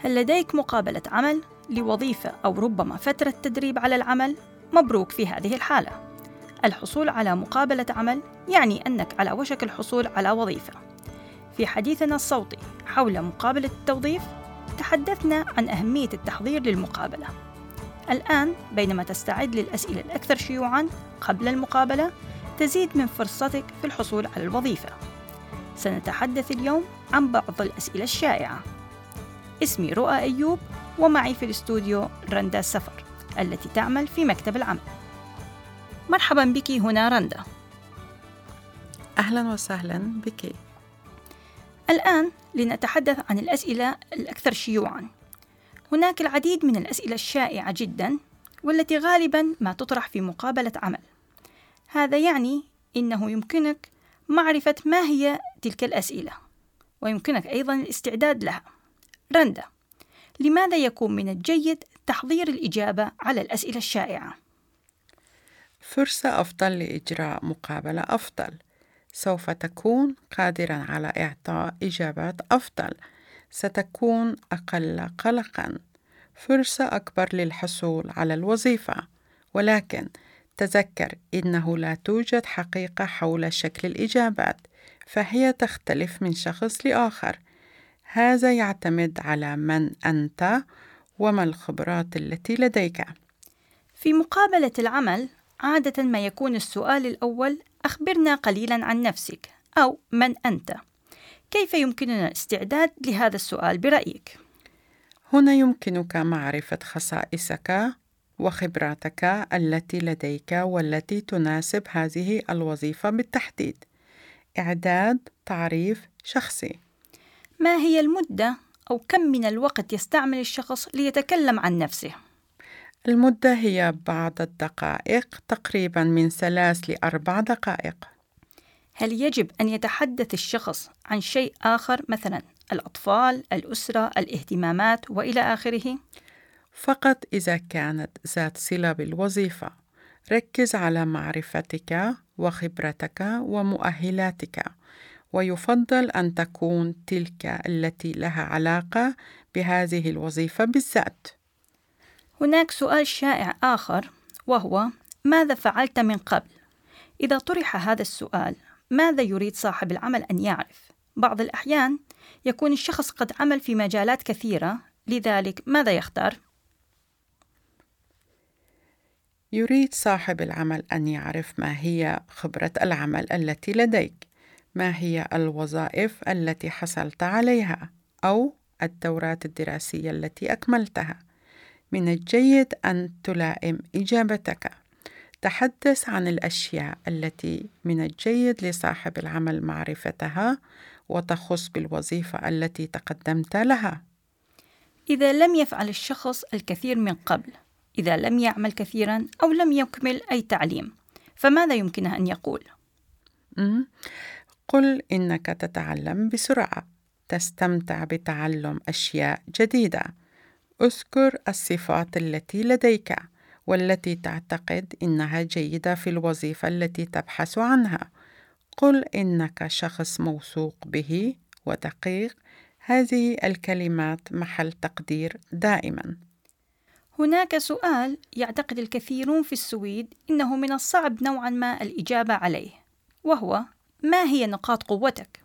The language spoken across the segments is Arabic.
هل لديك مقابلة عمل لوظيفة أو ربما فترة تدريب على العمل؟ مبروك في هذه الحالة. الحصول على مقابلة عمل يعني أنك على وشك الحصول على وظيفة. في حديثنا الصوتي حول مقابلة التوظيف تحدثنا عن أهمية التحضير للمقابلة. الآن بينما تستعد للأسئلة الأكثر شيوعًا قبل المقابلة تزيد من فرصتك في الحصول على الوظيفة. سنتحدث اليوم عن بعض الأسئلة الشائعة. اسمي رؤى أيوب ومعي في الاستوديو رندا السفر التي تعمل في مكتب العمل. مرحبا بك هنا رندا. أهلا وسهلا بك. الآن لنتحدث عن الأسئلة الأكثر شيوعًا. هناك العديد من الأسئلة الشائعة جدا والتي غالبا ما تطرح في مقابلة عمل. هذا يعني إنه يمكنك معرفة ما هي تلك الأسئلة ويمكنك أيضا الاستعداد لها. رندا، لماذا يكون من الجيد تحضير الإجابة على الأسئلة الشائعة؟ فرصة أفضل لإجراء مقابلة أفضل. سوف تكون قادرا على إعطاء إجابات أفضل. ستكون أقل قلقا. فرصة أكبر للحصول على الوظيفة. ولكن تذكر إنه لا توجد حقيقة حول شكل الإجابات فهي تختلف من شخص لآخر. هذا يعتمد على من أنت وما الخبرات التي لديك في مقابلة العمل عادة ما يكون السؤال الأول أخبرنا قليلا عن نفسك أو من أنت كيف يمكننا الاستعداد لهذا السؤال برأيك؟ هنا يمكنك معرفة خصائصك وخبراتك التي لديك والتي تناسب هذه الوظيفة بالتحديد. إعداد تعريف شخصي. ما هي المدة أو كم من الوقت يستعمل الشخص ليتكلم عن نفسه؟ المدة هي بعض الدقائق تقريبا من ثلاث لأربع دقائق. هل يجب أن يتحدث الشخص عن شيء آخر مثلا الأطفال، الأسرة، الاهتمامات وإلى آخره؟ فقط إذا كانت ذات صلة بالوظيفة. ركز على معرفتك وخبرتك ومؤهلاتك، ويفضل أن تكون تلك التي لها علاقة بهذه الوظيفة بالذات. هناك سؤال شائع آخر وهو ماذا فعلت من قبل؟ إذا طرح هذا السؤال ماذا يريد صاحب العمل أن يعرف؟ بعض الأحيان يكون الشخص قد عمل في مجالات كثيرة لذلك ماذا يختار؟ يريد صاحب العمل أن يعرف ما هي خبرة العمل التي لديك، ما هي الوظائف التي حصلت عليها، أو الدورات الدراسية التي أكملتها. من الجيد أن تلائم إجابتك. تحدث عن الأشياء التي من الجيد لصاحب العمل معرفتها وتخص بالوظيفة التي تقدمت لها. إذا لم يفعل الشخص الكثير من قبل، إذا لم يعمل كثيرا أو لم يكمل أي تعليم، فماذا يمكنه أن يقول؟ قل إنك تتعلم بسرعة، تستمتع بتعلم أشياء جديدة. أذكر الصفات التي لديك والتي تعتقد إنها جيدة في الوظيفة التي تبحث عنها. قل إنك شخص موثوق به ودقيق. هذه الكلمات محل تقدير دائما. هناك سؤال يعتقد الكثيرون في السويد إنه من الصعب نوعا ما الإجابة عليه وهو ما هي نقاط قوتك؟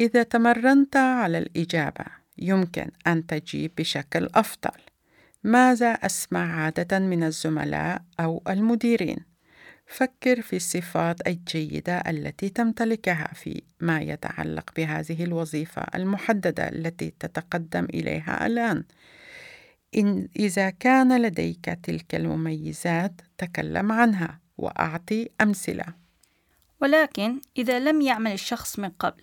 إذا تمرنت على الإجابة يمكن أن تجيب بشكل أفضل. ماذا أسمع عادة من الزملاء أو المديرين؟ فكر في الصفات الجيدة التي تمتلكها في ما يتعلق بهذه الوظيفة المحددة التي تتقدم إليها الآن. إن إذا كان لديك تلك المميزات تكلم عنها وأعطي أمثلة. ولكن إذا لم يعمل الشخص من قبل.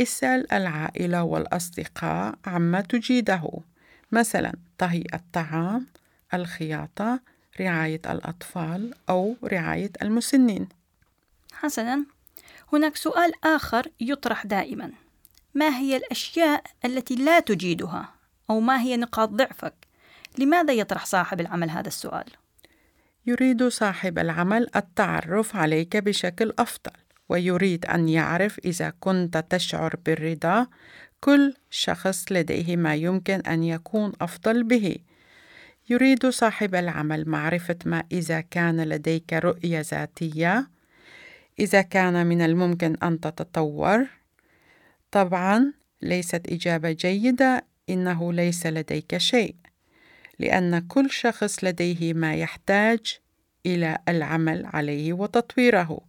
اسأل العائلة والأصدقاء عما تجيده. مثلا طهي الطعام الخياطة رعاية الأطفال أو رعاية المسنين. حسنا. هناك سؤال آخر يطرح دائما. ما هي الأشياء التي لا تجيدها؟ أو ما هي نقاط ضعفك؟ لماذا يطرح صاحب العمل هذا السؤال؟ يريد صاحب العمل التعرف عليك بشكل أفضل ويريد أن يعرف إذا كنت تشعر بالرضا. كل شخص لديه ما يمكن أن يكون أفضل به. يريد صاحب العمل معرفة ما إذا كان لديك رؤية ذاتية. إذا كان من الممكن أن تتطور. طبعا ليست إجابة جيدة إنه ليس لديك شيء. لأن كل شخص لديه ما يحتاج إلى العمل عليه وتطويره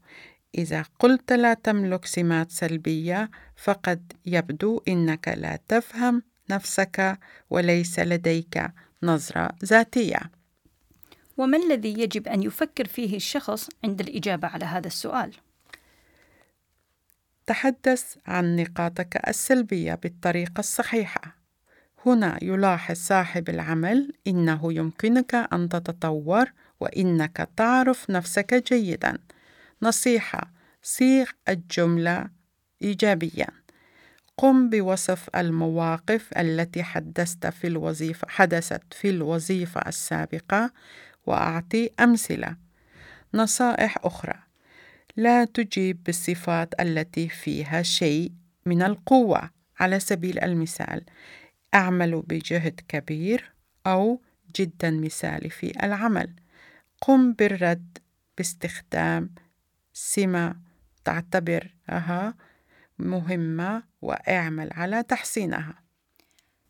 إذا قلت لا تملك سمات سلبية فقد يبدو إنك لا تفهم نفسك وليس لديك نظرة ذاتية. وما الذي يجب أن يفكر فيه الشخص عند الإجابة على هذا السؤال؟ تحدث عن نقاطك السلبية بالطريقة الصحيحة. هنا يلاحظ صاحب العمل إنه يمكنك أن تتطور وإنك تعرف نفسك جيدا. نصيحة: صيغ الجملة إيجابيا. قم بوصف المواقف التي حدثت في الوظيفة حدثت في الوظيفة السابقة وأعطي أمثلة. نصائح أخرى: لا تجيب بالصفات التي فيها شيء من القوة. على سبيل المثال، أعمل بجهد كبير أو جدا مثالي في العمل. قم بالرد باستخدام سمة تعتبرها مهمة واعمل على تحسينها.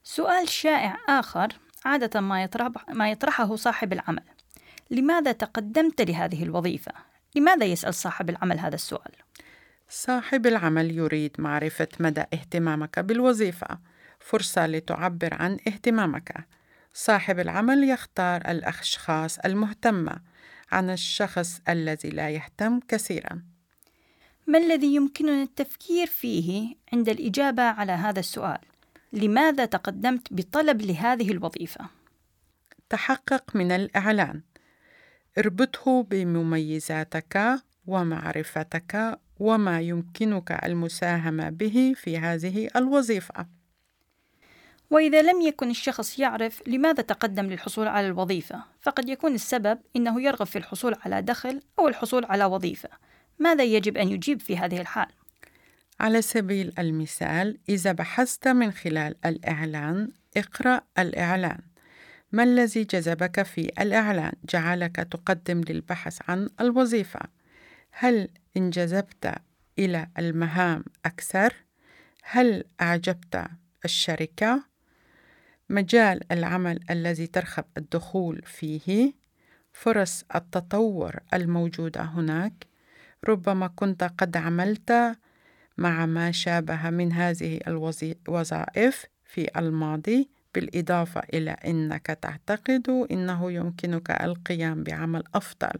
سؤال شائع آخر عادة ما, يطرح ما يطرحه صاحب العمل لماذا تقدمت لهذه الوظيفة؟ لماذا يسأل صاحب العمل هذا السؤال؟ صاحب العمل يريد معرفة مدى اهتمامك بالوظيفة، فرصة لتعبر عن اهتمامك. صاحب العمل يختار الأشخاص المهتمة عن الشخص الذي لا يهتم كثيرا. ما الذي يمكننا التفكير فيه عند الإجابة على هذا السؤال؟ لماذا تقدمت بطلب لهذه الوظيفة؟ تحقق من الإعلان اربطه بمميزاتك ومعرفتك وما يمكنك المساهمة به في هذه الوظيفة. وإذا لم يكن الشخص يعرف لماذا تقدم للحصول على الوظيفة، فقد يكون السبب إنه يرغب في الحصول على دخل أو الحصول على وظيفة. ماذا يجب أن يجيب في هذه الحال؟ على سبيل المثال إذا بحثت من خلال الإعلان اقرأ الإعلان ما الذي جذبك في الإعلان جعلك تقدم للبحث عن الوظيفة؟ هل انجذبت إلى المهام أكثر؟ هل أعجبت الشركة؟ مجال العمل الذي ترغب الدخول فيه؟ فرص التطور الموجودة هناك؟ ربما كنت قد عملت مع ما شابه من هذه الوظائف في الماضي بالإضافة إلى أنك تعتقد أنه يمكنك القيام بعمل أفضل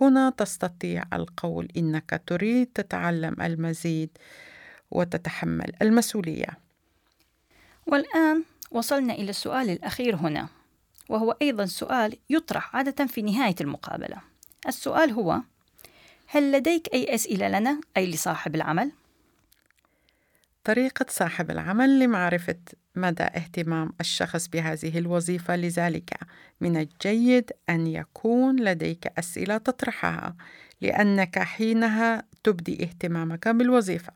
هنا تستطيع القول إنك تريد تتعلم المزيد وتتحمل المسؤولية والآن وصلنا إلى السؤال الأخير هنا وهو أيضا سؤال يطرح عادة في نهاية المقابلة السؤال هو هل لديك أي أسئلة لنا أي لصاحب العمل؟ طريقة صاحب العمل لمعرفة مدى اهتمام الشخص بهذه الوظيفة لذلك من الجيد أن يكون لديك أسئلة تطرحها لأنك حينها تبدي اهتمامك بالوظيفة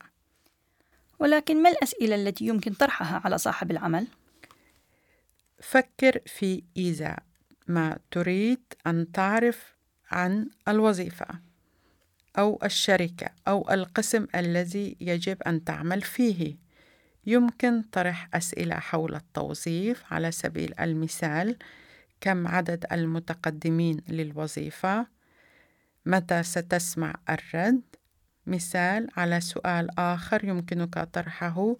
ولكن ما الأسئلة التي يمكن طرحها على صاحب العمل؟ فكر في إذا ما تريد أن تعرف عن الوظيفة أو الشركة أو القسم الذي يجب أن تعمل فيه. يمكن طرح أسئلة حول التوظيف على سبيل المثال كم عدد المتقدمين للوظيفة؟ متى ستسمع الرد؟ مثال على سؤال آخر يمكنك طرحه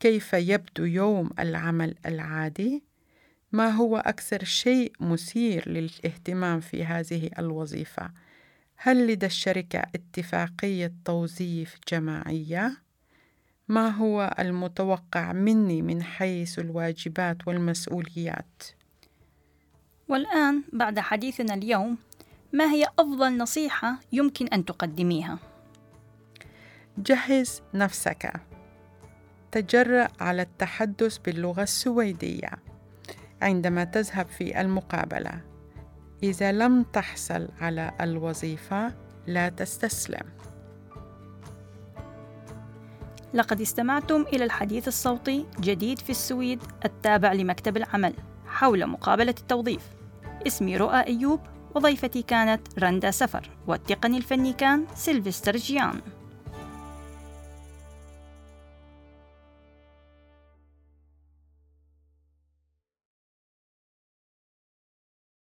كيف يبدو يوم العمل العادي؟ ما هو أكثر شيء مثير للاهتمام في هذه الوظيفة هل لدى الشركة اتفاقية توظيف جماعية؟ ما هو المتوقع مني من حيث الواجبات والمسؤوليات؟ والآن بعد حديثنا اليوم ما هي أفضل نصيحة يمكن أن تقدميها؟ جهز نفسك تجرأ على التحدث باللغة السويدية عندما تذهب في المقابلة. إذا لم تحصل على الوظيفة لا تستسلم. لقد استمعتم إلى الحديث الصوتي جديد في السويد التابع لمكتب العمل حول مقابلة التوظيف. اسمي رؤى أيوب وضيفتي كانت رندا سفر والتقني الفني كان سيلفستر جيان.